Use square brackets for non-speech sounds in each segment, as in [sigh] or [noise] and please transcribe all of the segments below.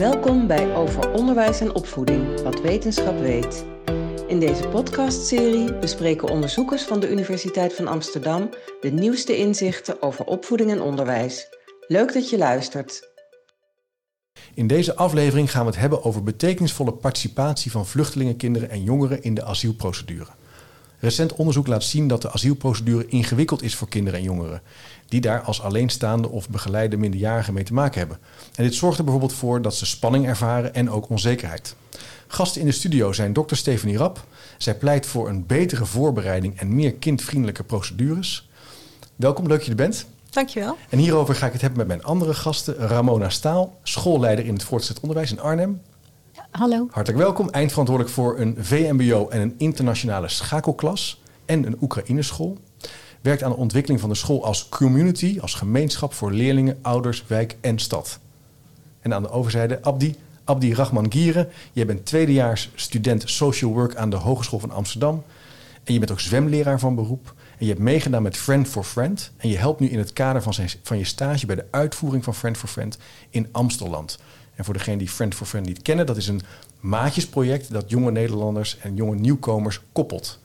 Welkom bij Over Onderwijs en Opvoeding, wat wetenschap weet. In deze podcastserie bespreken onderzoekers van de Universiteit van Amsterdam de nieuwste inzichten over opvoeding en onderwijs. Leuk dat je luistert. In deze aflevering gaan we het hebben over betekenisvolle participatie van vluchtelingen, kinderen en jongeren in de asielprocedure. Recent onderzoek laat zien dat de asielprocedure ingewikkeld is voor kinderen en jongeren, die daar als alleenstaande of begeleide minderjarigen mee te maken hebben. En dit zorgt er bijvoorbeeld voor dat ze spanning ervaren en ook onzekerheid. Gasten in de studio zijn dokter Stephanie Rap. Zij pleit voor een betere voorbereiding en meer kindvriendelijke procedures. Welkom, leuk dat je er bent. Dankjewel. En hierover ga ik het hebben met mijn andere gasten. Ramona Staal, schoolleider in het voortgezet onderwijs in Arnhem. Hallo. Hartelijk welkom. Eindverantwoordelijk voor een VMBO en een internationale schakelklas en een Oekraïne-school. Werkt aan de ontwikkeling van de school als community, als gemeenschap voor leerlingen, ouders, wijk en stad. En aan de overzijde Abdi, Abdi Rahman Gieren. Jij bent tweedejaars student social work aan de Hogeschool van Amsterdam. En je bent ook zwemleraar van beroep. En je hebt meegedaan met Friend for Friend. En je helpt nu in het kader van, van je stage bij de uitvoering van Friend for Friend in Amstelland. En voor degenen die Friend for Friend niet kennen, dat is een maatjesproject dat jonge Nederlanders en jonge nieuwkomers koppelt.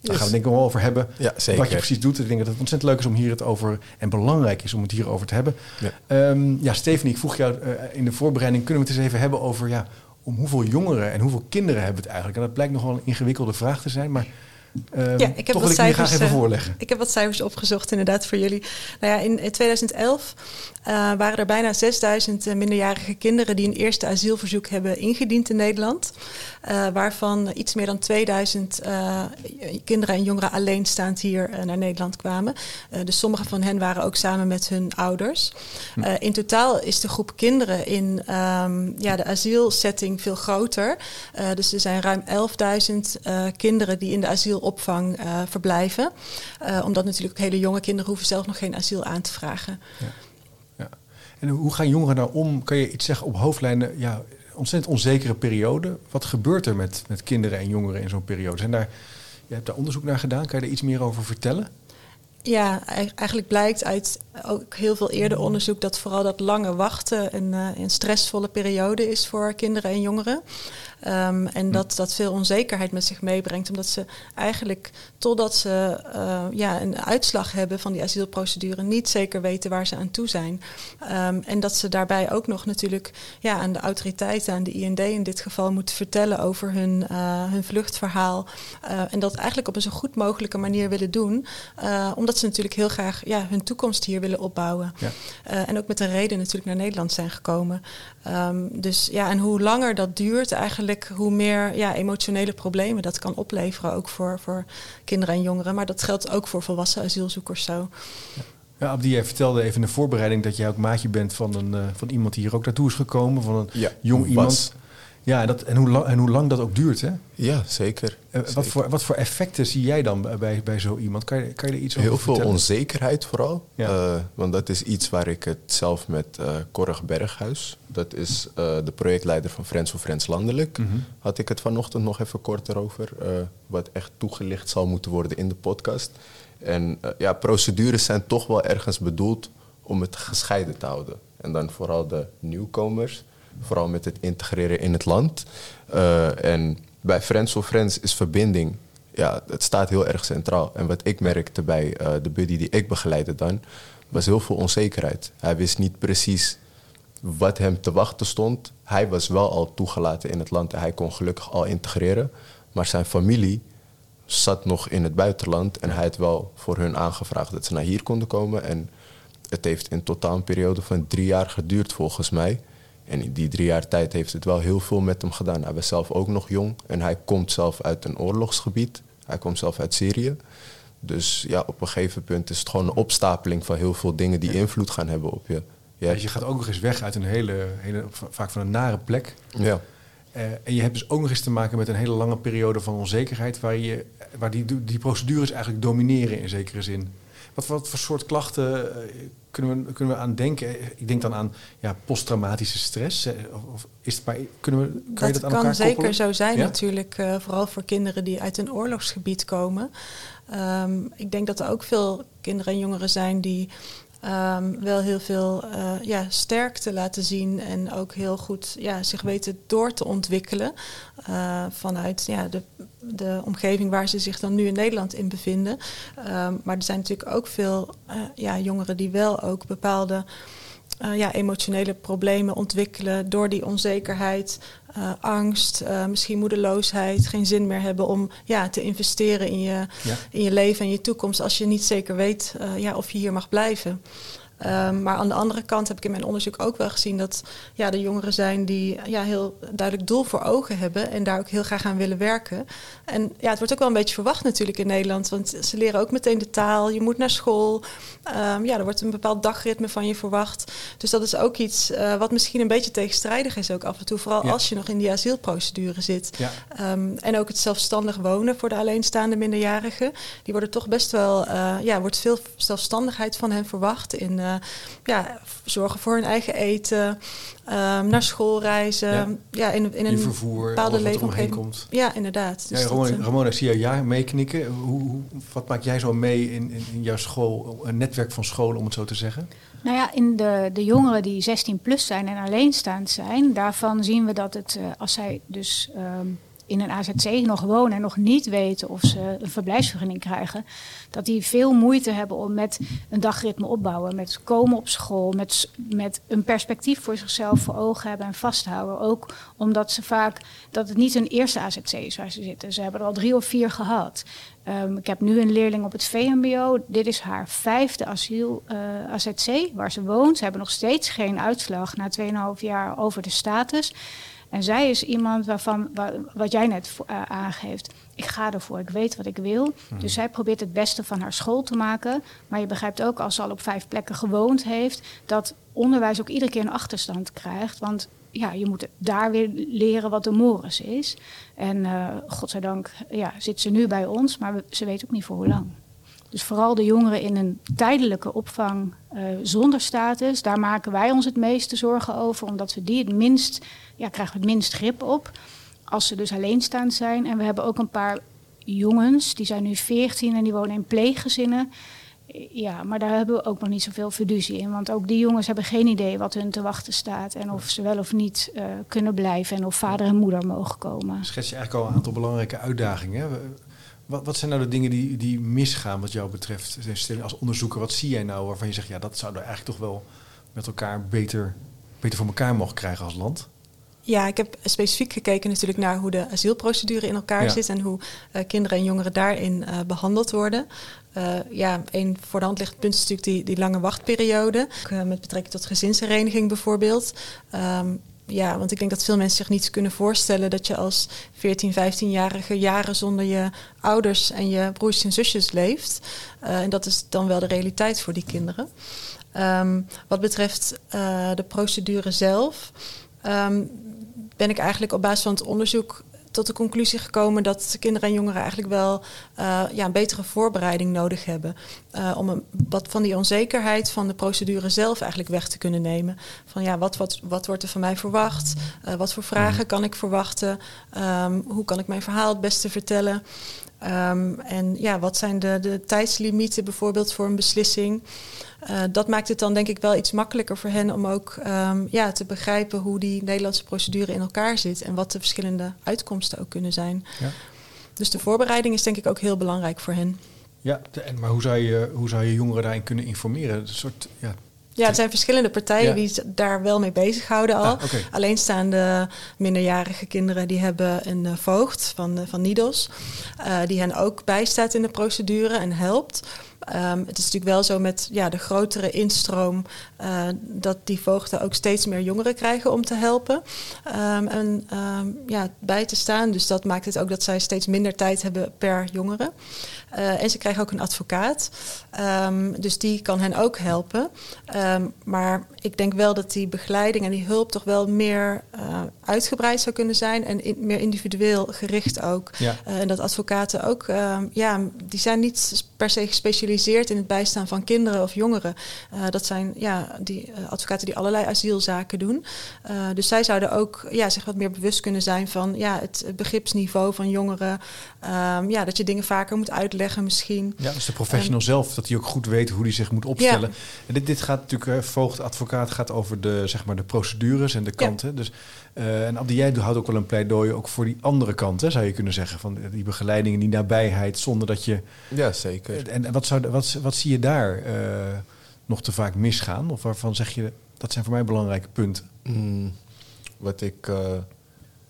Daar gaan we het denk ik wel over hebben. Ja, zeker. Wat je precies doet. Ik denk dat het ontzettend leuk is om hier het over en belangrijk is om het hierover te hebben. Ja. Ehm, ja, Stephanie, ik vroeg jou uh, in de voorbereiding, kunnen we het eens even hebben over ja, om hoeveel jongeren en hoeveel kinderen hebben we het eigenlijk? En dat blijkt nogal een ingewikkelde vraag te zijn, maar uh, ja, ik heb toch wat wil ik graag cijfers, even eh, voorleggen. Ik heb wat cijfers opgezocht inderdaad voor jullie. Nou ja, in, in 2011 uh, waren er bijna 6000 uh, minderjarige kinderen die een eerste asielverzoek hebben ingediend in Nederland. Uh, waarvan iets meer dan 2000 kinderen en jongeren alleenstaand hier naar Nederland kwamen. dus sommige van hen waren ook samen met hun ouders. Hm. in totaal is de groep kinderen in um, ja, de asielsetting veel groter. dus er zijn ruim 11.000 kinderen die in de asielopvang uh, verblijven. Uh, omdat natuurlijk hele jonge kinderen hoeven zelf nog geen asiel aan te vragen. Ja. Ja. En hoe gaan jongeren daar om? Kan je iets zeggen op hoofdlijnen? Ja, ontzettend onzekere periode. Wat gebeurt er met, met kinderen en jongeren in zo'n periode? Zijn daar, je hebt daar onderzoek naar gedaan. Kan je daar iets meer over vertellen? Ja, eigenlijk blijkt uit ook heel veel eerder onderzoek dat vooral dat lange wachten een, uh, een stressvolle periode is voor kinderen en jongeren. Um, en dat dat veel onzekerheid met zich meebrengt, omdat ze eigenlijk totdat ze uh, ja, een uitslag hebben van die asielprocedure niet zeker weten waar ze aan toe zijn. Um, en dat ze daarbij ook nog natuurlijk ja, aan de autoriteiten, aan de IND in dit geval, moeten vertellen over hun, uh, hun vluchtverhaal. Uh, en dat eigenlijk op een zo goed mogelijke manier willen doen, omdat ze natuurlijk heel graag ja, hun toekomst hier willen opbouwen. Ja. en ook met een reden natuurlijk naar Nederland zijn gekomen. Um, dus ja, en hoe langer dat duurt, eigenlijk hoe meer ja, emotionele problemen dat kan opleveren, ook voor, voor kinderen en jongeren. Maar dat geldt ook voor volwassen asielzoekers zo. Ja. Ja, Abdi, jij vertelde even in de voorbereiding dat jij ook maatje bent van, een, uh, van iemand die hier ook naartoe is gekomen, van een ja, jong was. iemand. Ja, en, dat, en, hoe lang, en hoe lang dat ook duurt, hè? Ja, zeker. Zeker. Wat, voor, wat voor effecten zie jij dan bij, bij zo iemand? Kan je, kan je er iets over Heel vertellen? veel onzekerheid vooral. Ja. Uh, want dat is iets waar ik het zelf met uh, Corrig Berghuis, dat is uh, de projectleider van Friends for Friends Landelijk, Mhm. mm -hmm. had ik het vanochtend nog even kort erover. Uh, wat echt toegelicht zal moeten worden in de podcast. En ja, procedures zijn toch wel ergens bedoeld om het gescheiden te houden. En dan vooral de nieuwkomers, vooral met het integreren in het land. Uh, en bij Friends for Friends is verbinding, ja, het staat heel erg centraal. En wat ik merkte bij uh, de buddy die ik begeleidde dan, was heel veel onzekerheid. Hij wist niet precies wat hem te wachten stond. Hij was wel al toegelaten in het land en hij kon gelukkig al integreren. Maar zijn familie zat nog in het buitenland en hij had wel voor hun aangevraagd dat ze naar hier konden komen. En het heeft in totaal een periode van drie jaar geduurd volgens mij. En in die drie jaar tijd heeft het wel heel veel met hem gedaan. Hij was zelf ook nog jong en hij komt zelf uit een oorlogsgebied. Hij komt zelf uit Syrië. Dus ja, op een gegeven punt is het gewoon een opstapeling van heel veel dingen die invloed gaan hebben op je. Ja. Dus je gaat ook nog eens weg uit een hele, hele vaak van een nare plek. Ja. Uh, en je hebt dus ook nog eens te maken met een hele lange periode van onzekerheid, waar, je, waar die, die procedures eigenlijk domineren in zekere zin. Wat, wat voor soort klachten uh, kunnen, we, kunnen we aan denken? Ik denk dan aan ja, posttraumatische stress. Of, of is het maar, kunnen we, kan dat je dat aan kan elkaar zeker koppelen? zo zijn Ja? natuurlijk, uh, vooral voor kinderen die uit een oorlogsgebied komen. Um, ik denk dat er ook veel kinderen en jongeren zijn die ehm, wel heel veel uh, ja, sterkte laten zien en ook heel goed ja, zich weten door te ontwikkelen uh, vanuit ja, de, de omgeving waar ze zich dan nu in Nederland in bevinden. Ehm, maar er zijn natuurlijk ook veel uh, ja, jongeren die wel ook bepaalde uh, ja, emotionele problemen ontwikkelen door die onzekerheid, uh, angst, uh, misschien moedeloosheid, geen zin meer hebben om ja, te investeren in je, ja. in je leven en je toekomst als je niet zeker weet ja, of je hier mag blijven. Um, maar aan de andere kant heb ik in mijn onderzoek ook wel gezien dat ja, er jongeren zijn die ja, heel duidelijk doel voor ogen hebben en daar ook heel graag aan willen werken. En ja, het wordt ook wel een beetje verwacht natuurlijk in Nederland, want ze leren ook meteen de taal, je moet naar school, um, ja, er wordt een bepaald dagritme van je verwacht. Dus dat is ook iets uh, wat misschien een beetje tegenstrijdig is ook af en toe, vooral ja. als je nog in die asielprocedure zit. Ja. Um, en ook het zelfstandig wonen voor de alleenstaande minderjarigen, die worden toch best wel, uh, ja, wordt veel zelfstandigheid van hen verwacht in uh, ja, zorgen voor hun eigen eten, um, naar school reizen. Ja, ja in, in een vervoer, bepaalde leefomgeving. komt. Ja, inderdaad. Dus ja, Ramona, dat, Ramona, zie je ja meeknikken. Hoe, hoe, wat maak jij zo mee in, in, in, jouw school, een netwerk van scholen om het zo te zeggen? Nou ja, in de, de jongeren die 16 plus zijn en alleenstaand zijn, daarvan zien we dat het, uh, als zij dus um, in een AZC nog wonen en nog niet weten of ze een verblijfsvergunning krijgen, dat die veel moeite hebben om met een dagritme opbouwen, met komen op school, met, met een perspectief voor zichzelf voor ogen hebben en vasthouden. Ook omdat ze vaak, dat het niet hun eerste AZC is waar ze zitten. Ze hebben er al drie of vier gehad. Um, ik heb nu een leerling op het VMBO. Dit is haar vijfde asiel uh, AZC waar ze woont. Ze hebben nog steeds geen uitslag na 2,5 jaar over de status. En zij is iemand waarvan, wat jij net uh, aangeeft, ik ga ervoor, ik weet wat ik wil. Hmm. Dus zij probeert het beste van haar school te maken. Maar je begrijpt ook, als ze al op vijf plekken gewoond heeft, dat onderwijs ook iedere keer een achterstand krijgt. Want ja, je moet daar weer leren wat de mores is. En uh, godzijdank ja, zit ze nu bij ons, maar ze weet ook niet voor hoe lang. Dus vooral de jongeren in een tijdelijke opvang uh, zonder status, daar maken wij ons het meeste zorgen over, omdat we die het minst, ja, krijgen we het minst grip op. Als ze dus alleenstaand zijn. En we hebben ook een paar jongens, die zijn nu 14 en die wonen in pleeggezinnen. Ja, maar daar hebben we ook nog niet zoveel fiducie in. Want ook die jongens hebben geen idee wat hun te wachten staat. En of ze wel of niet uh, kunnen blijven. En of vader en moeder mogen komen. Schets je eigenlijk al een aantal belangrijke uitdagingen. Wat, wat, zijn nou de dingen die, die misgaan wat jou betreft? Als onderzoeker, wat zie jij nou waarvan je zegt... ja, dat zouden we eigenlijk toch wel met elkaar beter, beter voor elkaar mogen krijgen als land? Ja, ik heb specifiek gekeken natuurlijk naar hoe de asielprocedure in elkaar ja. zit... en hoe uh, kinderen en jongeren daarin uh, behandeld worden. Uh, ja, een voor de hand liggend punt is natuurlijk die, die lange wachtperiode. met betrekking tot gezinshereniging bijvoorbeeld... Um, ja, want ik denk dat veel mensen zich niet kunnen voorstellen dat je als 14, 15-jarige jaren zonder je ouders en je broers en zusjes leeft. Uh, en dat is dan wel de realiteit voor die kinderen. Um, wat betreft uh, de procedure zelf, um, ben ik eigenlijk op basis van het onderzoek tot de conclusie gekomen dat kinderen en jongeren eigenlijk wel uh, ja, een betere voorbereiding nodig hebben. Uh, om een, wat van die onzekerheid van de procedure zelf eigenlijk weg te kunnen nemen. Van ja, wat, wat, wat wordt er van mij verwacht? Uh, wat voor vragen kan ik verwachten? Um, hoe kan ik mijn verhaal het beste vertellen? Um, en ja, wat zijn de, de tijdslimieten bijvoorbeeld voor een beslissing? Uh, dat maakt het dan denk ik wel iets makkelijker voor hen om ook um, ja, te begrijpen hoe die Nederlandse procedure in elkaar zit en wat de verschillende uitkomsten ook kunnen zijn. Ja. Dus de voorbereiding is denk ik ook heel belangrijk voor hen. Ja, en, maar hoe zou, je, hoe zou je jongeren daarin kunnen informeren? Een soort, ja, ja, er zijn verschillende partijen ja. die daar wel mee bezighouden al. Ah, okay. Alleenstaande minderjarige kinderen die hebben een uh, voogd van, uh, van NIDOS. Uh, die hen ook bijstaat in de procedure en helpt. Um, het is natuurlijk wel zo met ja, de grotere instroom uh, dat die voogden ook steeds meer jongeren krijgen om te helpen um, en um, ja, bij te staan. Dus dat maakt het ook dat zij steeds minder tijd hebben per jongere. Uh, en ze krijgen ook een advocaat. dus die kan hen ook helpen. maar ik denk wel dat die begeleiding en die hulp toch wel meer uh, uitgebreid zou kunnen zijn en in, meer individueel gericht ook. Ja. En dat advocaten ook, ja, die zijn niet per se gespecialiseerd in het bijstaan van kinderen of jongeren. Uh, dat zijn ja, die uh, advocaten die allerlei asielzaken doen. Uh, dus zij zouden ook ja, zich wat meer bewust kunnen zijn van ja, het, begripsniveau van jongeren. Um, ja, dat je dingen vaker moet uitleggen misschien. Ja, dus de professional um, zelf, dat hij ook goed weet hoe hij zich moet opstellen. Ja. En dit, dit gaat natuurlijk, voogdadvocaat gaat over de, zeg maar, de procedures en de kanten. Ja. Dus uh, en Abdi, jij houdt ook wel een pleidooi ook voor die andere kant, hè, zou je kunnen zeggen. Van die begeleiding en die nabijheid, zonder dat je... Ja, zeker. En, en wat, zou, wat, wat zie je daar uh, nog te vaak misgaan? Of waarvan zeg je, dat zijn voor mij belangrijke punten? Mm, wat ik uh,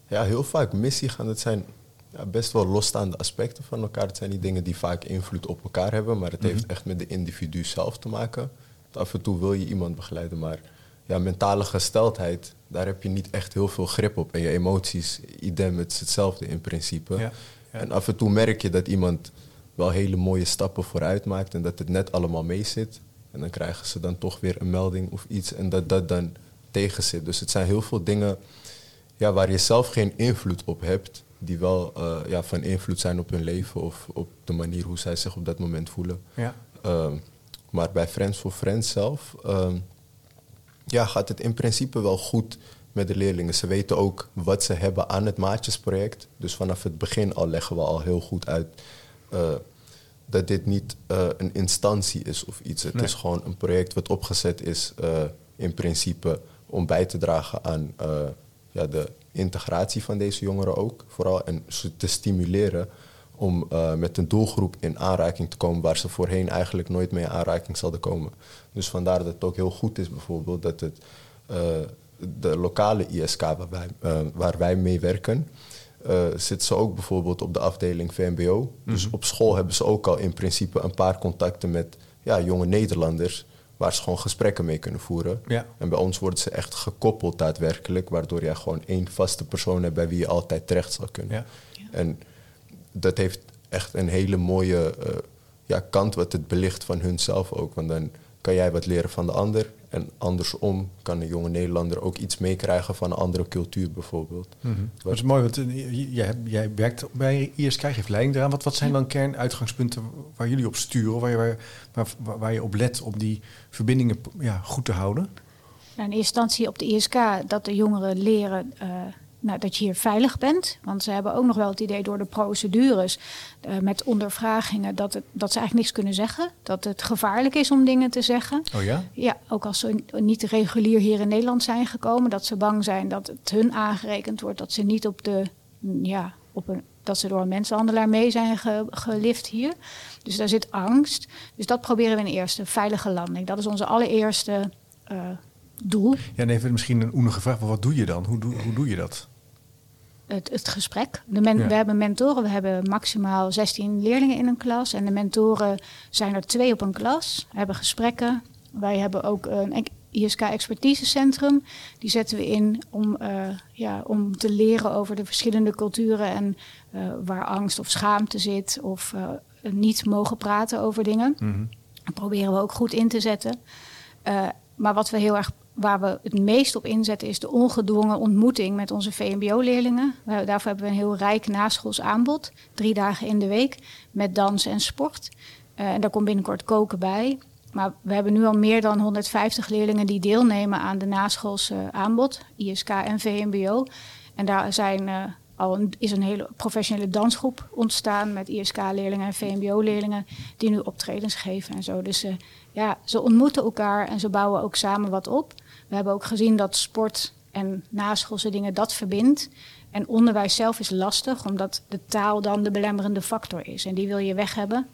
ja, heel vaak mis zie gaan, dat zijn ja, best wel losstaande aspecten van elkaar. Het zijn die dingen die vaak invloed op elkaar hebben, maar het mm -hmm. heeft echt met de individu zelf te maken. Af en toe wil je iemand begeleiden, maar ja, mentale gesteldheid, daar heb je niet echt heel veel grip op. En je emoties, idem, het is hetzelfde in principe. Ja, ja. En af en toe merk je dat iemand wel hele mooie stappen vooruit maakt en dat het net allemaal mee zit. En dan krijgen ze dan toch weer een melding of iets en dat dat dan tegen zit. Dus het zijn heel veel dingen ja, waar je zelf geen invloed op hebt, die wel uh, ja, van invloed zijn op hun leven of op de manier hoe zij zich op dat moment voelen. Ja. Uh, maar bij Friends for Friends zelf uh, ja, gaat het in principe wel goed met de leerlingen. Ze weten ook wat ze hebben aan het maatjesproject. Dus vanaf het begin al leggen we al heel goed uit uh, dat dit niet uh, een instantie is of iets. Het nee. is gewoon een project wat opgezet is uh, in principe om bij te dragen aan ja, de integratie van deze jongeren ook. Vooral en ze te stimuleren om uh, met een doelgroep in aanraking te komen waar ze voorheen eigenlijk nooit mee in aanraking zouden komen. Dus vandaar dat het ook heel goed is bijvoorbeeld dat het uh, de lokale ISK waar wij, uh, waar wij mee werken, zit ze ook bijvoorbeeld op de afdeling VMBO. Mm -hmm. Dus op school hebben ze ook al in principe een paar contacten met ja, jonge Nederlanders waar ze gewoon gesprekken mee kunnen voeren. Ja. En bij ons worden ze echt gekoppeld daadwerkelijk, waardoor jij gewoon één vaste persoon hebt bij wie je altijd terecht zal kunnen. Ja. Ja. En dat heeft echt een hele mooie uh, ja, kant wat het belicht van hunzelf ook. Want dan kan jij wat leren van de ander. En andersom kan een jonge Nederlander ook iets meekrijgen van een andere cultuur bijvoorbeeld. Mm -hmm. Dat is mooi, want uh, jij, jij, werkt bij ISK, geeft leiding eraan. Wat, wat zijn dan kernuitgangspunten waar jullie op sturen, waar je, waar, waar, waar je op let om die verbindingen ja, goed te houden? Nou, in eerste instantie op de ISK dat de jongeren leren... Uh, nou, dat je hier veilig bent. Want ze hebben ook nog wel het idee door de procedures uh, met ondervragingen dat, het, dat ze eigenlijk niks kunnen zeggen. Dat het gevaarlijk is om dingen te zeggen. Oh ja? Ja, ook als ze niet regulier hier in Nederland zijn gekomen. Dat ze bang zijn dat het hun aangerekend wordt. Dat ze niet op de, ja, op een, dat ze door een mensenhandelaar mee zijn ge, gelift hier. Dus daar zit angst. Dus dat proberen we in eerste, veilige landing. Dat is onze allereerste uh, doel. Ja, en even misschien een oenige vraag, maar wat doe je dan? Hoe, doe, hoe doe je dat? Het, het gesprek. De men, ja. We hebben mentoren, we hebben maximaal 16 leerlingen in een klas. En de mentoren zijn er twee op een klas, we hebben gesprekken. Wij hebben ook een ISK expertisecentrum. Die zetten we in om, uh, ja, om te leren over de verschillende culturen en uh, waar angst of schaamte zit of uh, niet mogen praten over dingen. Mm -hmm. Dat proberen we ook goed in te zetten. maar wat we heel erg waar we het meest op inzetten is de ongedwongen ontmoeting met onze VMBO-leerlingen. Daarvoor hebben we een heel rijk naschools aanbod, drie dagen in de week, met dans en sport. Uh, en daar komt binnenkort koken bij. Maar we hebben nu al meer dan 150 leerlingen die deelnemen aan de naschoolse aanbod, ISK en VMBO. En daar zijn, uh, al is een hele professionele dansgroep ontstaan met ISK-leerlingen en VMBO-leerlingen die nu optredens geven en zo. Dus uh, ja, ze ontmoeten elkaar en ze bouwen ook samen wat op. We hebben ook gezien dat sport en naschoolse dingen dat verbindt. En onderwijs zelf is lastig, omdat de taal dan de belemmerende factor is. En die wil je weg hebben.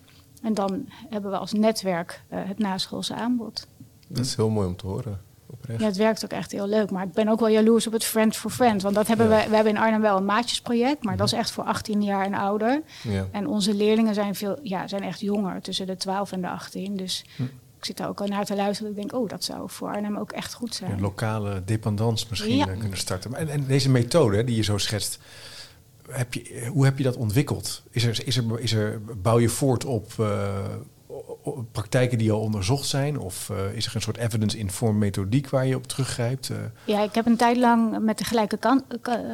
En dan hebben we als netwerk uh, het naschoolse aanbod. Dat is heel mooi om te horen. Oprecht. Ja, het werkt ook echt heel leuk. Maar ik ben ook wel jaloers op het Friend for Friend. Want dat hebben ja. we, we hebben in Arnhem wel een maatjesproject. Maar dat is echt voor 18 jaar en ouder. Ja. En onze leerlingen zijn, veel, ja, zijn echt jonger, tussen de 12 en de 18. Dus hm ik zit daar ook al naar te luisteren. Ik denk, oh, dat zou voor Arnhem ook echt goed zijn. Een lokale dependance misschien ja. kunnen starten. En, en, deze methode die je zo schetst, heb je, hoe heb je dat ontwikkeld? Is er, is er, is er, bouw je voort op, uh, praktijken die al onderzocht zijn? Of is er een soort evidence-informed methodiek waar je op teruggrijpt? Ja, ik heb een tijd lang met de Gelijke, kan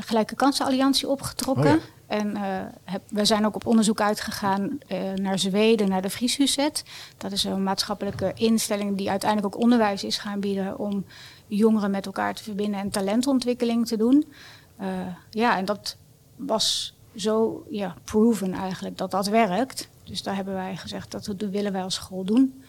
Gelijke Kansen opgetrokken. Oh en heb, we zijn ook op onderzoek uitgegaan naar Zweden, naar de Frieshuzet. Dat is een maatschappelijke instelling die uiteindelijk ook onderwijs is gaan bieden om jongeren met elkaar te verbinden en talentontwikkeling te doen. ja, en dat was zo ja, proven eigenlijk dat dat werkt. Dus daar hebben wij gezegd dat willen wij als school doen.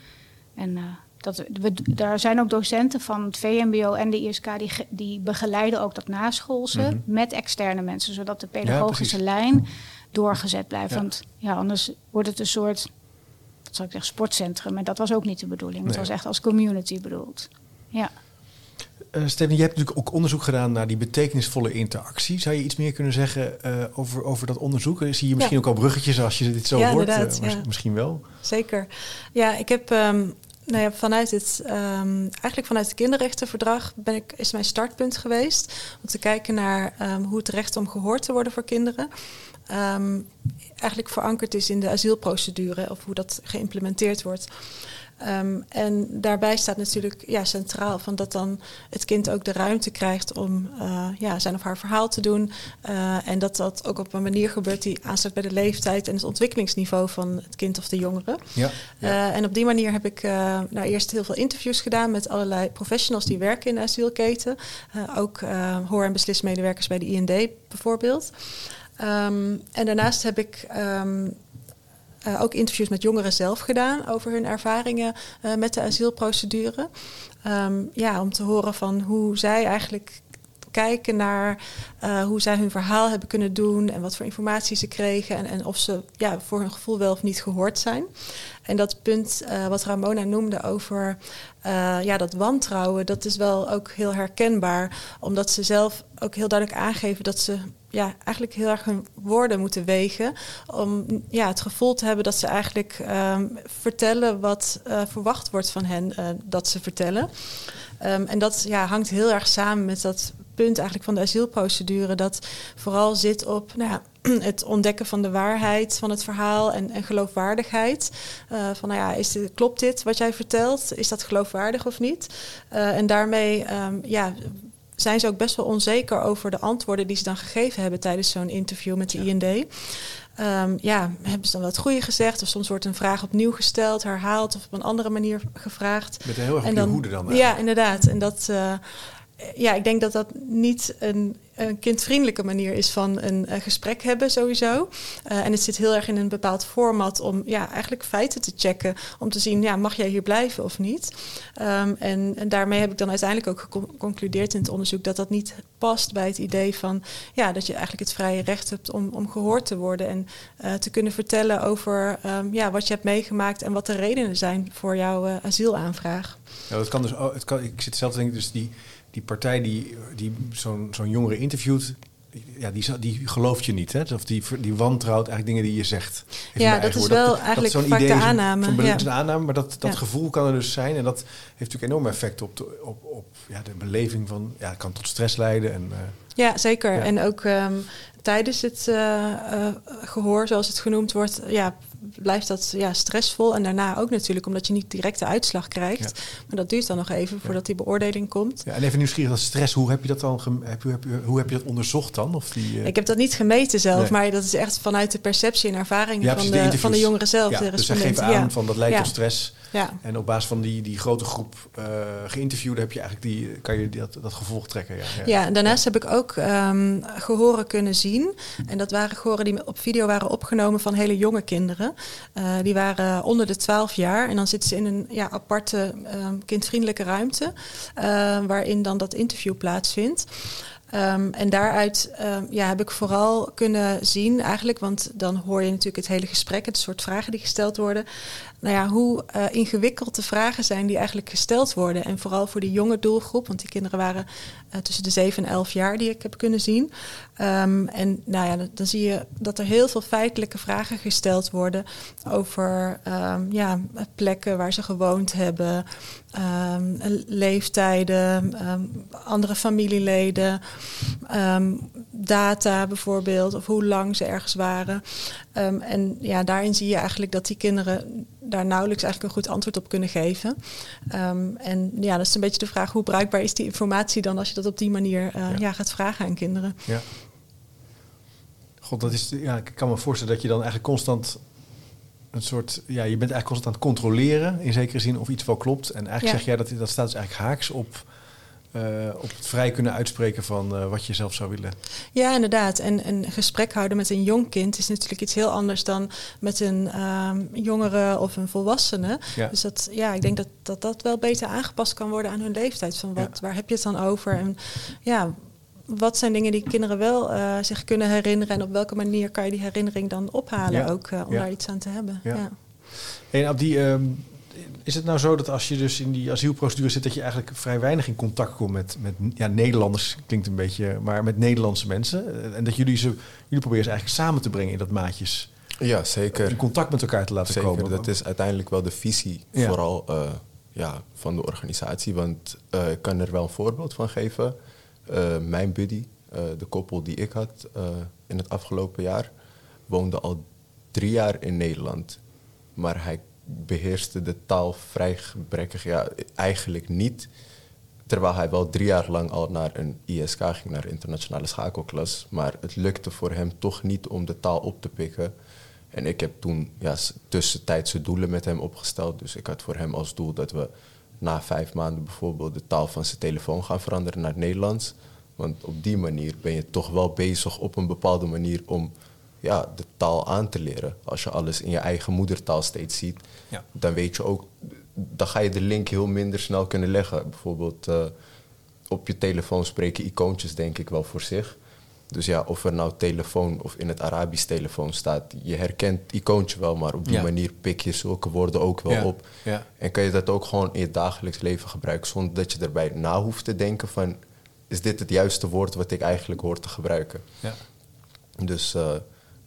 En uh, dat, we, daar zijn ook docenten van het VMBO en de ISK die, die begeleiden ook dat naschoolse mm met externe mensen, zodat de pedagogische lijn doorgezet blijft. Want ja, anders wordt het een soort, wat zou ik zeggen, sportcentrum. En dat was ook niet de bedoeling. Het was echt als community bedoeld. Ja. Uh, Steven, je hebt natuurlijk ook onderzoek gedaan naar die betekenisvolle interactie. Zou je iets meer kunnen zeggen uh, over, over dat onderzoek? Zie je misschien ook al bruggetjes als je dit zo ja, hoort? Uh, ja. Misschien wel. Zeker. Ja, ik heb um, nou ja, vanuit het, um, eigenlijk vanuit het kinderrechtenverdrag ben ik, is mijn startpunt geweest. Om te kijken naar um, hoe het recht om gehoord te worden voor kinderen. eigenlijk verankerd is in de asielprocedure of hoe dat geïmplementeerd wordt. Um, en daarbij staat natuurlijk ja, centraal van dat dan het kind ook de ruimte krijgt om uh, ja, zijn of haar verhaal te doen. Uh, en dat dat ook op een manier gebeurt die aansluit bij de leeftijd en het ontwikkelingsniveau van het kind of de jongere. Ja, ja. Uh, en op die manier heb ik nou eerst heel veel interviews gedaan met allerlei professionals die werken in de asielketen. ook hoor- en beslismedewerkers bij de IND bijvoorbeeld. Um, en daarnaast heb ik um, uh, ook interviews met jongeren zelf gedaan over hun ervaringen uh, met de asielprocedure. Um, ja, om te horen van hoe zij eigenlijk kijken naar uh, hoe zij hun verhaal hebben kunnen doen en wat voor informatie ze kregen en, en of ze ja, voor hun gevoel wel of niet gehoord zijn. En dat punt wat Ramona noemde over ja, dat wantrouwen, dat is wel ook heel herkenbaar, omdat ze zelf ook heel duidelijk aangeven dat ze ja, eigenlijk heel erg hun woorden moeten wegen. Om ja, het gevoel te hebben dat ze eigenlijk um, vertellen wat uh, verwacht wordt van hen uh, dat ze vertellen. Um, en dat ja, hangt heel erg samen met dat punt eigenlijk van de asielprocedure. Dat vooral zit op nou ja, [clears throat] het ontdekken van de waarheid van het verhaal en, en geloofwaardigheid. Uh, van nou ja, is klopt dit wat jij vertelt? Is dat geloofwaardig of niet? en daarmee um, ja, zijn ze ook best wel onzeker over de antwoorden die ze dan gegeven hebben tijdens zo'n interview met de ja. IND. Um, ja, hebben ze dan wat goede gezegd? Of soms wordt een vraag opnieuw gesteld, herhaald of op een andere manier gevraagd. Met een heel erg en dan, hoede dan. Eigenlijk. Ja, inderdaad. En dat, uh, ja, ik denk dat dat niet een, een kindvriendelijke manier is van een, een gesprek hebben sowieso. Uh, en het zit heel erg in een bepaald format om ja, eigenlijk feiten te checken. Om te zien, ja, mag jij hier blijven of niet? Um, en, daarmee heb ik dan uiteindelijk ook geconcludeerd in het onderzoek dat dat niet past bij het idee van ja, dat je eigenlijk het vrije recht hebt om, om gehoord te worden en uh, te kunnen vertellen over um, ja, wat je hebt meegemaakt en wat de redenen zijn voor jouw asielaanvraag. Ja, dat kan dus, het kan, ik zit zelf te denken, dus die die partij die, die zo'n zo'n jongere interviewt, ja, die, die gelooft je niet. Hè? Of die, die wantrouwt eigenlijk dingen die je zegt. Ja, dat is wel dat, eigenlijk dat vaak idee, de aanname. Zo'n ja. een aanname, maar dat, dat ja. gevoel kan er dus zijn. En dat heeft natuurlijk enorm effect op de, op, op ja, de beleving van... Ja, het kan tot stress leiden. En, uh, ja, zeker. Ja. En ook um, tijdens het uh, uh, gehoor, zoals het genoemd wordt... Ja, blijft dat ja, stressvol. En daarna ook natuurlijk, omdat je niet direct de uitslag krijgt. Ja. Maar dat duurt dan nog even voordat die beoordeling komt. Ja, en even nieuwsgierig, dat stress, hoe heb je dat dan heb, heb, hoe heb je dat onderzocht dan? Of die, uh... Ik heb dat niet gemeten zelf, nee. maar dat is echt vanuit de perceptie en ervaring ja, van, de, de van de jongeren zelf. Ja, de dus zij geven aan van dat leidt tot stress. Ja. En op basis van die, die grote groep uh, geïnterviewden heb je eigenlijk die, kan je dat, dat gevolg trekken. Ja, ja. ja en daarnaast heb ik ook um, gehoren kunnen zien. En dat waren gehoren die op video waren opgenomen van hele jonge kinderen. Uh, die waren onder de 12 jaar. En dan zitten ze in een ja, aparte um, kindvriendelijke ruimte. Uh, waarin dan dat interview plaatsvindt. Um, en daaruit ja, heb ik vooral kunnen zien, eigenlijk, want dan hoor je natuurlijk het hele gesprek, het soort vragen die gesteld worden. Nou ja, hoe uh, ingewikkeld de vragen zijn die eigenlijk gesteld worden. En vooral voor die jonge doelgroep, want die kinderen waren uh, tussen de 7 en 11 jaar die ik heb kunnen zien. Um, en nou ja, dan, zie je dat er heel veel feitelijke vragen gesteld worden over ja, plekken waar ze gewoond hebben, leeftijden, andere familieleden. Data bijvoorbeeld, of hoe lang ze ergens waren. En ja, daarin zie je eigenlijk dat die kinderen daar nauwelijks eigenlijk een goed antwoord op kunnen geven. Ehm, en ja, dat is een beetje de vraag hoe bruikbaar is die informatie dan als je dat op die manier ja. ja. gaat vragen aan kinderen. Ja. God, dat is, ja, ik kan me voorstellen dat je dan eigenlijk constant een soort, ja, je bent eigenlijk constant aan het controleren in zekere zin of iets wel klopt. En eigenlijk zeg jij dat dat staat dus eigenlijk haaks op, uh, op het vrij kunnen uitspreken van uh, wat je zelf zou willen. Ja, inderdaad. En een gesprek houden met een jong kind is natuurlijk iets heel anders dan met een um, jongere of een volwassene. Ja. Dus dat, ja, ik denk dat, dat dat wel beter aangepast kan worden aan hun leeftijd. Van wat, ja. waar heb je het dan over? En ja, wat zijn dingen die kinderen wel uh, zich kunnen herinneren en op welke manier kan je die herinnering dan ophalen ja. ook om daar iets aan te hebben. Ja. ja. En op die, um, is het nou zo dat als je dus in die asielprocedure zit, dat je eigenlijk vrij weinig in contact komt met, met ja, Nederlanders, klinkt een beetje, maar met Nederlandse mensen. En dat jullie ze, jullie proberen ze eigenlijk samen te brengen in dat maatjes. Ja, zeker. In contact met elkaar te laten zeker, komen. Dat is uiteindelijk wel de visie, vooral uh, ja, van de organisatie. Want ik kan er wel een voorbeeld van geven. Uh, mijn buddy, de koppel die ik had in het afgelopen jaar, woonde al drie jaar in Nederland. Maar hij beheerste de taal vrij gebrekkig, ja, eigenlijk niet. Terwijl hij wel drie jaar lang al naar een ISK ging, naar internationale schakelklas. Maar het lukte voor hem toch niet om de taal op te pikken. En ik heb toen ja, tussentijdse doelen met hem opgesteld. Dus ik had voor hem als doel dat we na vijf maanden bijvoorbeeld de taal van zijn telefoon gaan veranderen naar het Nederlands. Want op die manier ben je toch wel bezig op een bepaalde manier om ja, de taal aan te leren. Als je alles in je eigen moedertaal steeds ziet, ja. dan weet je ook, dan ga je de link heel minder snel kunnen leggen. Bijvoorbeeld uh, op je telefoon spreken icoontjes denk ik wel voor zich. Dus ja, of er nou telefoon of in het Arabisch telefoon staat, je herkent icoontje wel, maar op die ja. manier pik je zulke woorden ook wel ja. op. Ja. En kan je dat ook gewoon in je dagelijks leven gebruiken, zonder dat je erbij na hoeft te denken van, is dit het juiste woord wat ik eigenlijk hoor te gebruiken? Ja. Dus uh,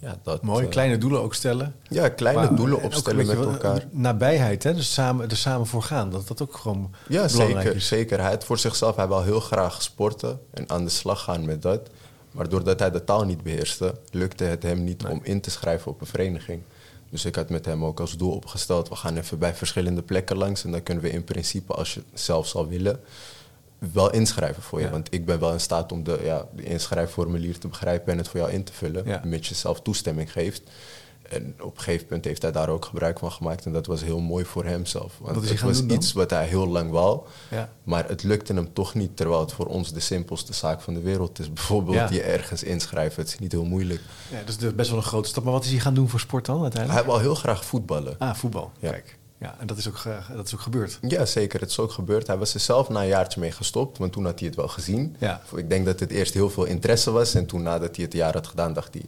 ja, dat... Mooi, uh, kleine doelen ook stellen. Ja, kleine Maar, doelen en opstellen met elkaar. Nabijheid, hè? Dus samen, er samen voor gaan. Dat dat ook gewoon Ja, belangrijk zeker, is. zeker. Hij had voor zichzelf, hij wil heel graag sporten en aan de slag gaan met dat. Maar doordat hij de taal niet beheerste, lukte het hem niet om in te schrijven op een vereniging. Dus ik had met hem ook als doel opgesteld, we gaan even bij verschillende plekken langs. En dan kunnen we in principe, als je zelf zal willen, wel inschrijven voor je. Ja. Want ik ben wel in staat om de, ja, de inschrijfformulier te begrijpen en het voor jou in te vullen. Ja. Mits je zelf toestemming geeft. En op een gegeven punt heeft hij daar ook gebruik van gemaakt. En dat was heel mooi voor hemzelf. Want Wat is hij het was iets wat hij heel lang wou. Ja. Maar het lukte hem toch niet, terwijl het voor ons de simpelste zaak van de wereld is. [laughs] Bijvoorbeeld Ja. je ergens inschrijven, het is niet heel moeilijk. Ja, dat is best wel een grote stap. Maar wat is hij gaan doen voor sport dan uiteindelijk? Hij wil heel graag voetballen. Ah, voetbal. Ja. Kijk. Ja, en dat is ook, ge- dat is ook gebeurd. Ja, zeker. Het is ook gebeurd. Hij was er zelf na een jaartje mee gestopt, want toen had hij het wel gezien. Ja. Ik denk dat het eerst heel veel interesse was. En toen nadat hij het jaar had gedaan, dacht hij...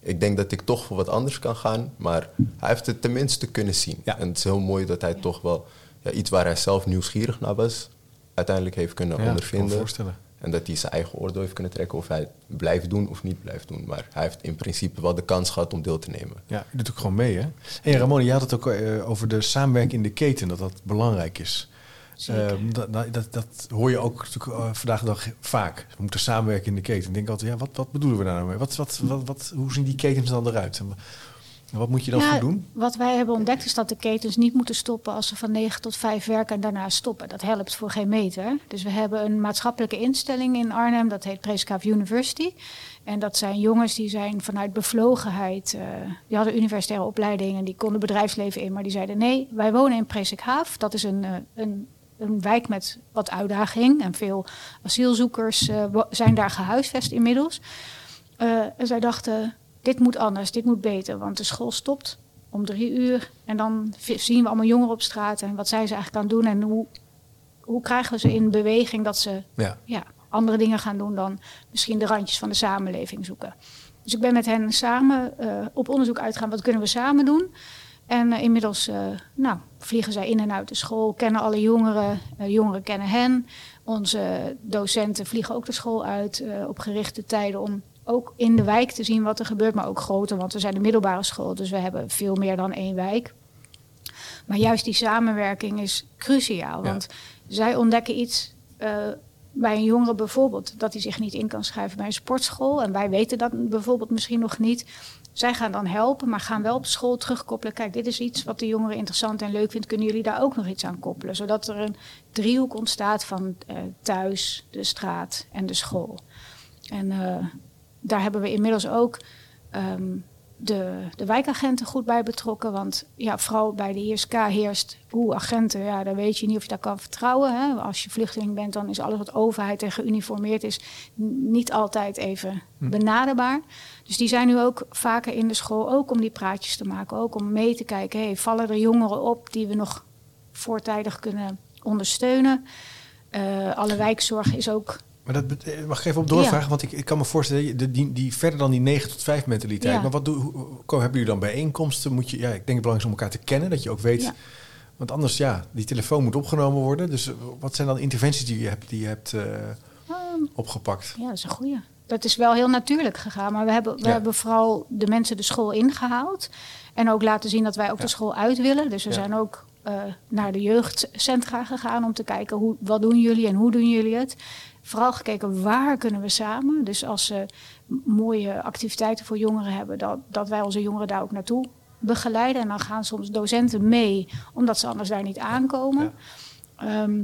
Ik denk dat ik toch voor wat anders kan gaan. Maar hij heeft het tenminste kunnen zien. Ja. En het is heel mooi dat hij toch wel... Ja, iets waar hij zelf nieuwsgierig naar was... uiteindelijk heeft kunnen Ja, ik kan me ondervinden. voorstellen. En dat hij zijn eigen oordeel heeft kunnen trekken... of hij het blijft doen of niet blijft doen. Maar hij heeft in principe wel de kans gehad om deel te nemen. Ja, je doet ook gewoon mee, hè? En Ramon, je had het ook eh, over de samenwerking in de keten, dat dat belangrijk is. Ehm, dat, dat, dat, hoor je ook natuurlijk eh, vandaag de dag vaak. We moeten samenwerken in de keten. Ik denk altijd, ja, wat, wat bedoelen we daar nou mee? Wat, wat, wat, wat, hoe zien die ketens dan eruit? Wat moet je dan Ja, goed doen? Wat wij hebben ontdekt is dat de ketens niet moeten stoppen als ze van 9 tot 5 werken en daarna stoppen. Dat helpt voor geen meter. Dus we hebben een maatschappelijke instelling in Arnhem, dat heet Preskaaf University. En dat zijn jongens die zijn vanuit bevlogenheid, eh, die hadden universitaire opleidingen, die konden bedrijfsleven in, maar die zeiden nee, wij wonen in Presikhaaf. Dat is een, eh, een, een wijk met wat uitdaging en veel asielzoekers eh, zijn daar gehuisvest inmiddels. En zij dachten, dit moet anders, dit moet beter, want de school stopt om drie uur. En dan zien we allemaal jongeren op straat en wat zijn ze eigenlijk aan het doen en hoe, hoe krijgen we ze in beweging dat ze Ja. ja, andere dingen gaan doen dan misschien de randjes van de samenleving zoeken. Dus ik ben met hen samen eh, op onderzoek uitgegaan, wat kunnen we samen doen? En eh, inmiddels eh, nou, vliegen zij in en uit de school, kennen alle jongeren, jongeren kennen hen. Onze docenten vliegen ook de school uit op gerichte tijden om ook in de wijk te zien wat er gebeurt, maar ook groter, want we zijn de middelbare school, dus we hebben veel meer dan één wijk. Maar juist die samenwerking is cruciaal, Ja. want zij ontdekken iets eh, bij een jongere bijvoorbeeld, dat hij zich niet in kan schrijven bij een sportschool. En wij weten dat bijvoorbeeld misschien nog niet. zij gaan dan helpen, maar gaan wel op school terugkoppelen. Kijk, dit is iets wat de jongeren interessant en leuk vindt. Kunnen jullie daar ook nog iets aan koppelen? Zodat er een driehoek ontstaat van uh, thuis, de straat en de school. En uh, daar hebben we inmiddels ook um, de, de wijkagenten goed bij betrokken. Want ja, vooral bij de ISK heerst hoe agenten, ja, daar weet je niet of je daar kan vertrouwen. Hè. Als je vluchteling bent, dan is alles wat overheid en geuniformeerd is niet altijd even hm. benaderbaar. Dus die zijn nu ook vaker in de school, ook om die praatjes te maken, ook om mee te kijken. Hey, vallen er jongeren op die we nog voortijdig kunnen ondersteunen? Uh, alle wijkzorg is ook maar dat eh, mag ik even op doorvragen, want ik, ik kan me voorstellen, die, die, die verder dan die 9 tot 5 mentaliteit. Maar wat doen hebben jullie dan bijeenkomsten? Moet je, ja, ik denk het belangrijk is om elkaar te kennen, dat je ook weet. Want anders, ja, die telefoon moet opgenomen worden. Dus eh, wat zijn dan interventies die je hebt, die je hebt uh, opgepakt? Ja, dat is een goede. Dat is wel heel natuurlijk gegaan, maar we hebben, we hebben vooral de mensen de school ingehaald. En ook laten zien dat wij ook de school uit willen. Dus we zijn ook uh, naar de jeugdcentra gegaan om te kijken hoe, wat doen jullie en hoe doen jullie het vooral gekeken waar kunnen we samen. Dus als ze mooie activiteiten voor jongeren hebben, dat, dat wij onze jongeren daar ook naartoe begeleiden. En dan gaan soms docenten mee, omdat ze anders daar niet aankomen. Ehm,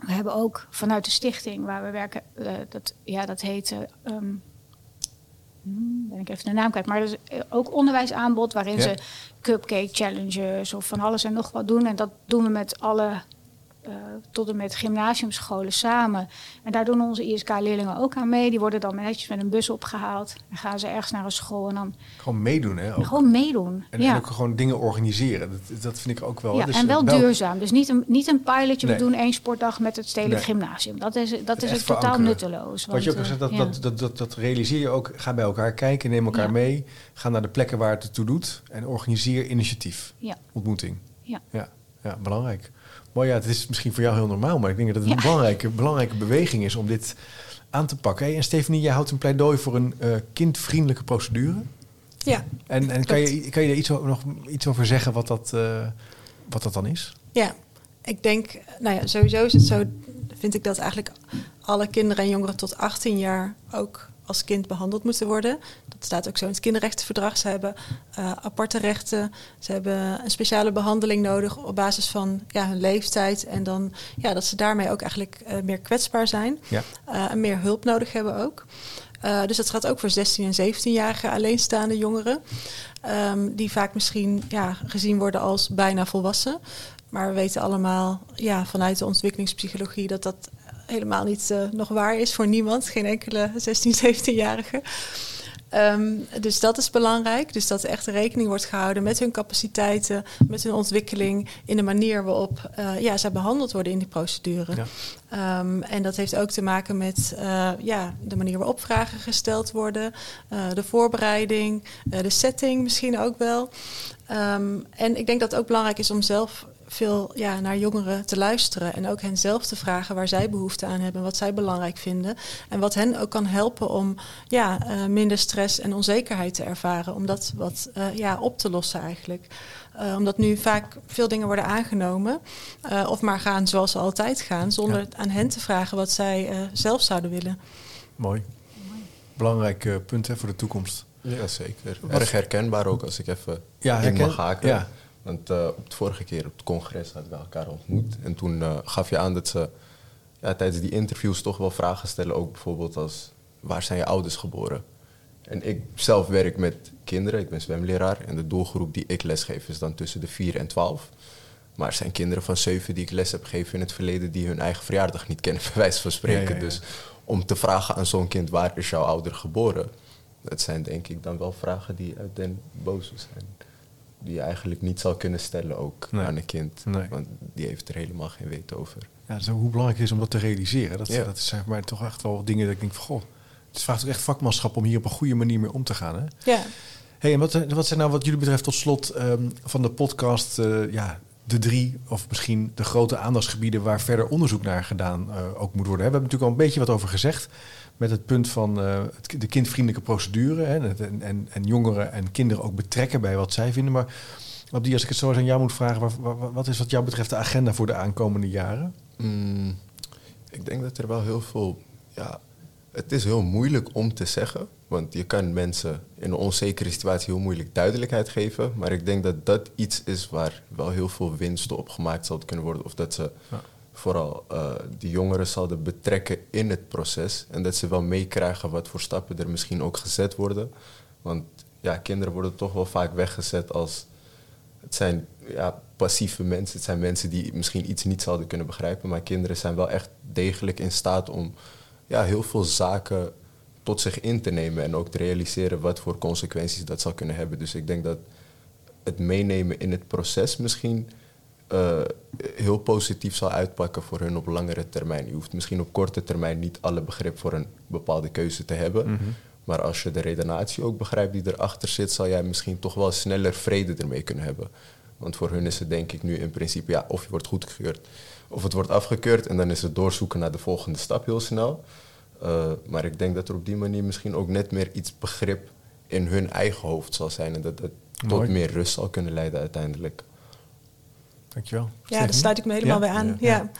we hebben ook vanuit de stichting waar we werken, uh, dat, ja, dat heet. Uh, um, ben ik even de naam kwijt. Maar er is eh, ook onderwijsaanbod waarin ze cupcake challenges of van alles en nog wat doen. En dat doen we met alle tot en met gymnasiumscholen samen. En daar doen onze ISK-leerlingen ook aan mee. Die worden dan netjes met een bus opgehaald. En gaan ze ergens naar een school en dan... Gewoon meedoen, hè? Ook. Gewoon meedoen, en, ja. ook gewoon dingen organiseren. Dat, dat vind ik ook wel... Ja, dus en wel, duurzaam. Dus niet een, niet een pilotje, we doen één sportdag met het stedelijk gymnasium. Dat is, dat is het totaal nutteloos. Want, Wat je ook gezegd, dat, uh, dat, dat, dat, dat, realiseer je ook. Ga bij elkaar kijken, neem elkaar mee. Ga naar de plekken waar het toe doet. En organiseer initiatief. Ja. Ontmoeting. Ja. ja. Ja, belangrijk. Maar ja, het is misschien voor jou heel normaal, maar ik denk dat het een belangrijke, belangrijke beweging is om dit aan te pakken. Hey, en Stephanie, jij houdt een pleidooi voor een uh, kindvriendelijke procedure. Ja. En, en kan, je, kan je er iets, nog iets over zeggen wat dat, uh, wat dat dan is? Ja, ik denk, nou ja, sowieso is het zo, vind ik dat eigenlijk alle kinderen en jongeren tot 18 jaar ook als kind behandeld moeten worden. Dat staat ook zo in het kinderrechtenverdrag. Ze hebben uh, aparte rechten. Ze hebben een speciale behandeling nodig op basis van ja, hun leeftijd. En dan ja, dat ze daarmee ook eigenlijk uh, meer kwetsbaar zijn. Ja. Uh, en meer hulp nodig hebben ook. dus dat gaat ook voor 16 en 17-jarige alleenstaande jongeren. Um, die vaak misschien ja, gezien worden als bijna volwassen. Maar we weten allemaal ja, vanuit de ontwikkelingspsychologie dat dat helemaal niet uh, nog waar is voor niemand. Geen enkele 16, 17-jarige. Um, dus dat is belangrijk. Dus dat er echt rekening wordt gehouden met hun capaciteiten, met hun ontwikkeling, in de manier waarop uh, ja, zij behandeld worden in die procedure. Ja. Um, en dat heeft ook te maken met uh, ja, de manier waarop vragen gesteld worden, uh, de voorbereiding, de setting misschien ook wel. Um, en ik denk dat het ook belangrijk is om zelf veel ja, naar jongeren te luisteren. En ook hen zelf te vragen waar zij behoefte aan hebben, wat zij belangrijk vinden. En wat hen ook kan helpen om ja, uh, minder stress en onzekerheid te ervaren. Om dat wat uh, ja, op te lossen eigenlijk. Uh, omdat nu vaak veel dingen worden aangenomen. of maar gaan zoals ze altijd gaan. Zonder ja. aan hen te vragen wat zij zelf zouden willen. Mooi. Belangrijk punt hè, voor de toekomst. Ja, zeker. Erg herkenbaar ook als ik even ja, in mag haken. Ja. Want uh, op de vorige keer op het congres hadden we elkaar ontmoet. En toen uh, gaf je aan dat ze ja, tijdens die interviews toch wel vragen stellen. Ook bijvoorbeeld als, waar zijn je ouders geboren? En ik zelf werk met kinderen, ik ben zwemleraar. En de doelgroep die ik lesgeef is dan tussen de 4 en 12. Maar er zijn kinderen van 7 die ik les heb gegeven in het verleden... die hun eigen verjaardag niet kennen, [laughs] bij wijze van spreken. Ja, ja, ja. Dus om te vragen aan zo'n kind, waar is jouw ouder geboren? Dat zijn denk ik dan wel vragen die uit den boze zijn die je eigenlijk niet zou kunnen stellen ook nee. aan een kind. Nee. Want die heeft er helemaal geen weet over. Ja, dus hoe belangrijk het is om dat te realiseren. Dat, ja. dat zijn voor mij toch echt wel dingen dat ik denk van... Goh, het vraagt ook echt vakmanschap om hier op een goede manier mee om te gaan. Hè? Ja. Hey, en wat, wat zijn nou wat jullie betreft tot slot um, van de podcast... Uh, ja, de drie of misschien de grote aandachtsgebieden... waar verder onderzoek naar gedaan uh, ook moet worden. We hebben natuurlijk al een beetje wat over gezegd met het punt van uh, de kindvriendelijke procedure. Hè, en, en, en, jongeren en kinderen ook betrekken bij wat zij vinden. Maar op die, als ik het zo eens aan jou moet vragen, wat, wat is wat jou betreft de agenda voor de aankomende jaren? Mm, ik denk dat er wel heel veel. Ja, het is heel moeilijk om te zeggen. Want je kan mensen in een onzekere situatie heel moeilijk duidelijkheid geven. Maar ik denk dat dat iets is waar wel heel veel winsten op gemaakt zouden kunnen worden. Of dat ze vooral uh, die jongeren zouden betrekken in het proces. En dat ze wel meekrijgen wat voor stappen er misschien ook gezet worden. Want ja, kinderen worden toch wel vaak weggezet als... Het zijn ja, passieve mensen. Het zijn mensen die misschien iets niet zouden kunnen begrijpen. Maar kinderen zijn wel echt degelijk in staat om ja, heel veel zaken tot zich in te nemen. En ook te realiseren wat voor consequenties dat zal kunnen hebben. Dus ik denk dat het meenemen in het proces misschien uh, heel positief zal uitpakken voor hun op langere termijn. Je hoeft misschien op korte termijn niet alle begrip voor een bepaalde keuze te hebben. Mhm. Maar als je de redenatie ook begrijpt die erachter zit, zal jij misschien toch wel sneller vrede ermee kunnen hebben. Want voor hun is het denk ik nu in principe, ja, of je wordt goedgekeurd of het wordt afgekeurd en dan is het doorzoeken naar de volgende stap heel snel. Uh, maar ik denk dat er op die manier misschien ook net meer iets begrip in hun eigen hoofd zal zijn en dat het tot meer rust zal kunnen leiden uiteindelijk. Dankjewel. Ja, daar sluit ik me helemaal bij aan. ja.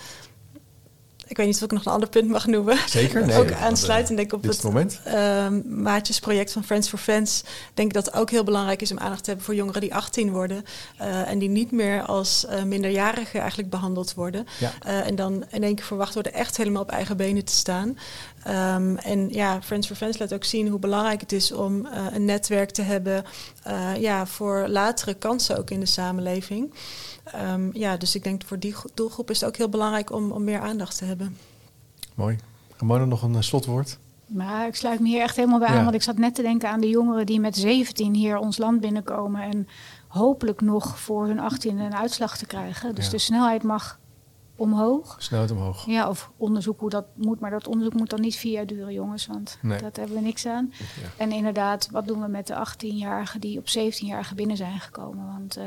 Ik weet niet of ik nog een ander punt mag noemen. Zeker. [laughs] Nee, ook aansluitend denk ik op het, moment. Uh, maatjesproject van Friends for Friends. Denk ik dat het ook heel belangrijk is om aandacht te hebben voor jongeren die 18 worden. Uh, en die niet meer als uh, minderjarigen eigenlijk behandeld worden. Ja. En dan in één keer verwacht worden echt helemaal op eigen benen te staan. Um, en ja, Friends for Friends laat ook zien hoe belangrijk het is om een netwerk te hebben ja, voor latere kansen ook in de samenleving. Um, ja, dus ik denk voor die doelgroep is het ook heel belangrijk om, om meer aandacht te hebben. Mooi. Ramona, nog een uh, slotwoord? Maar ik sluit me hier echt helemaal bij aan, want ik zat net te denken aan de jongeren die met 17 hier ons land binnenkomen en hopelijk nog voor hun 18 een uitslag te krijgen. Dus de snelheid mag omhoog. Snelheid omhoog. Ja, of onderzoek hoe dat moet. Maar dat onderzoek moet dan niet vier jaar duren, jongens. Want nee. dat hebben we niks aan. Ja. En inderdaad, wat doen we met de 18-jarigen die op 17-jarigen binnen zijn gekomen? Want uh,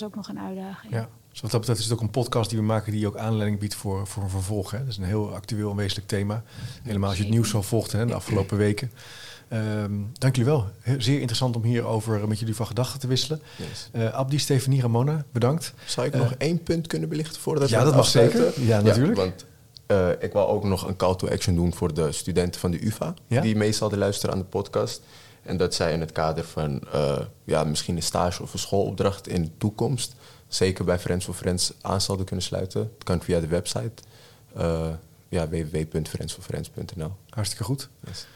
dat is ook nog een uitdaging. Ja. Dus wat dat betreft is het ook een podcast die we maken die ook aanleiding biedt voor, voor een vervolg. Hè. Dat is een heel actueel en wezenlijk thema. Helemaal als je het nieuws zo volgt hè, de afgelopen weken. Um, dank jullie wel. Zeer interessant om hierover met jullie van gedachten te wisselen. Yes. Uh, Abdi, Stefanie, Ramona, bedankt. Zou ik uh, nog één punt kunnen belichten voordat ja, we dat mag zeker. Ja, natuurlijk. Ja, want uh, ik wil ook nog een call to action doen voor de studenten van de UvA... Ja? die mee zouden luisteren aan de podcast. En dat zij in het kader van ja, misschien een stage of een schoolopdracht in de toekomst... zeker bij Friends for Friends aan zouden kunnen sluiten. Dat kan via de website ja, www.friendsforfriends.nl. Hartstikke goed. Yes.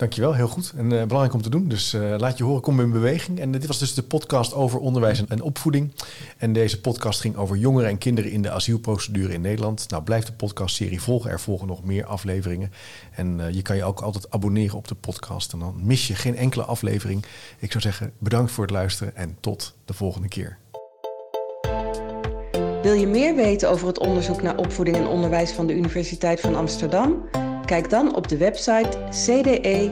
Dankjewel, heel goed. En uh, belangrijk om te doen. Dus uh, laat je horen, kom in beweging. En dit was dus de podcast over onderwijs en opvoeding. En deze podcast ging over jongeren en kinderen in de asielprocedure in Nederland. Nou, blijf de podcastserie volgen. Er volgen nog meer afleveringen. En uh, je kan je ook altijd abonneren op de podcast. En dan mis je geen enkele aflevering. Ik zou zeggen, bedankt voor het luisteren en tot de volgende keer. Wil je meer weten over het onderzoek naar opvoeding en onderwijs van de Universiteit van Amsterdam? Kijk dan op de website cde.uva.nl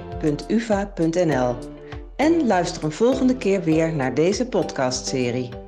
en luister een volgende keer weer naar deze podcastserie.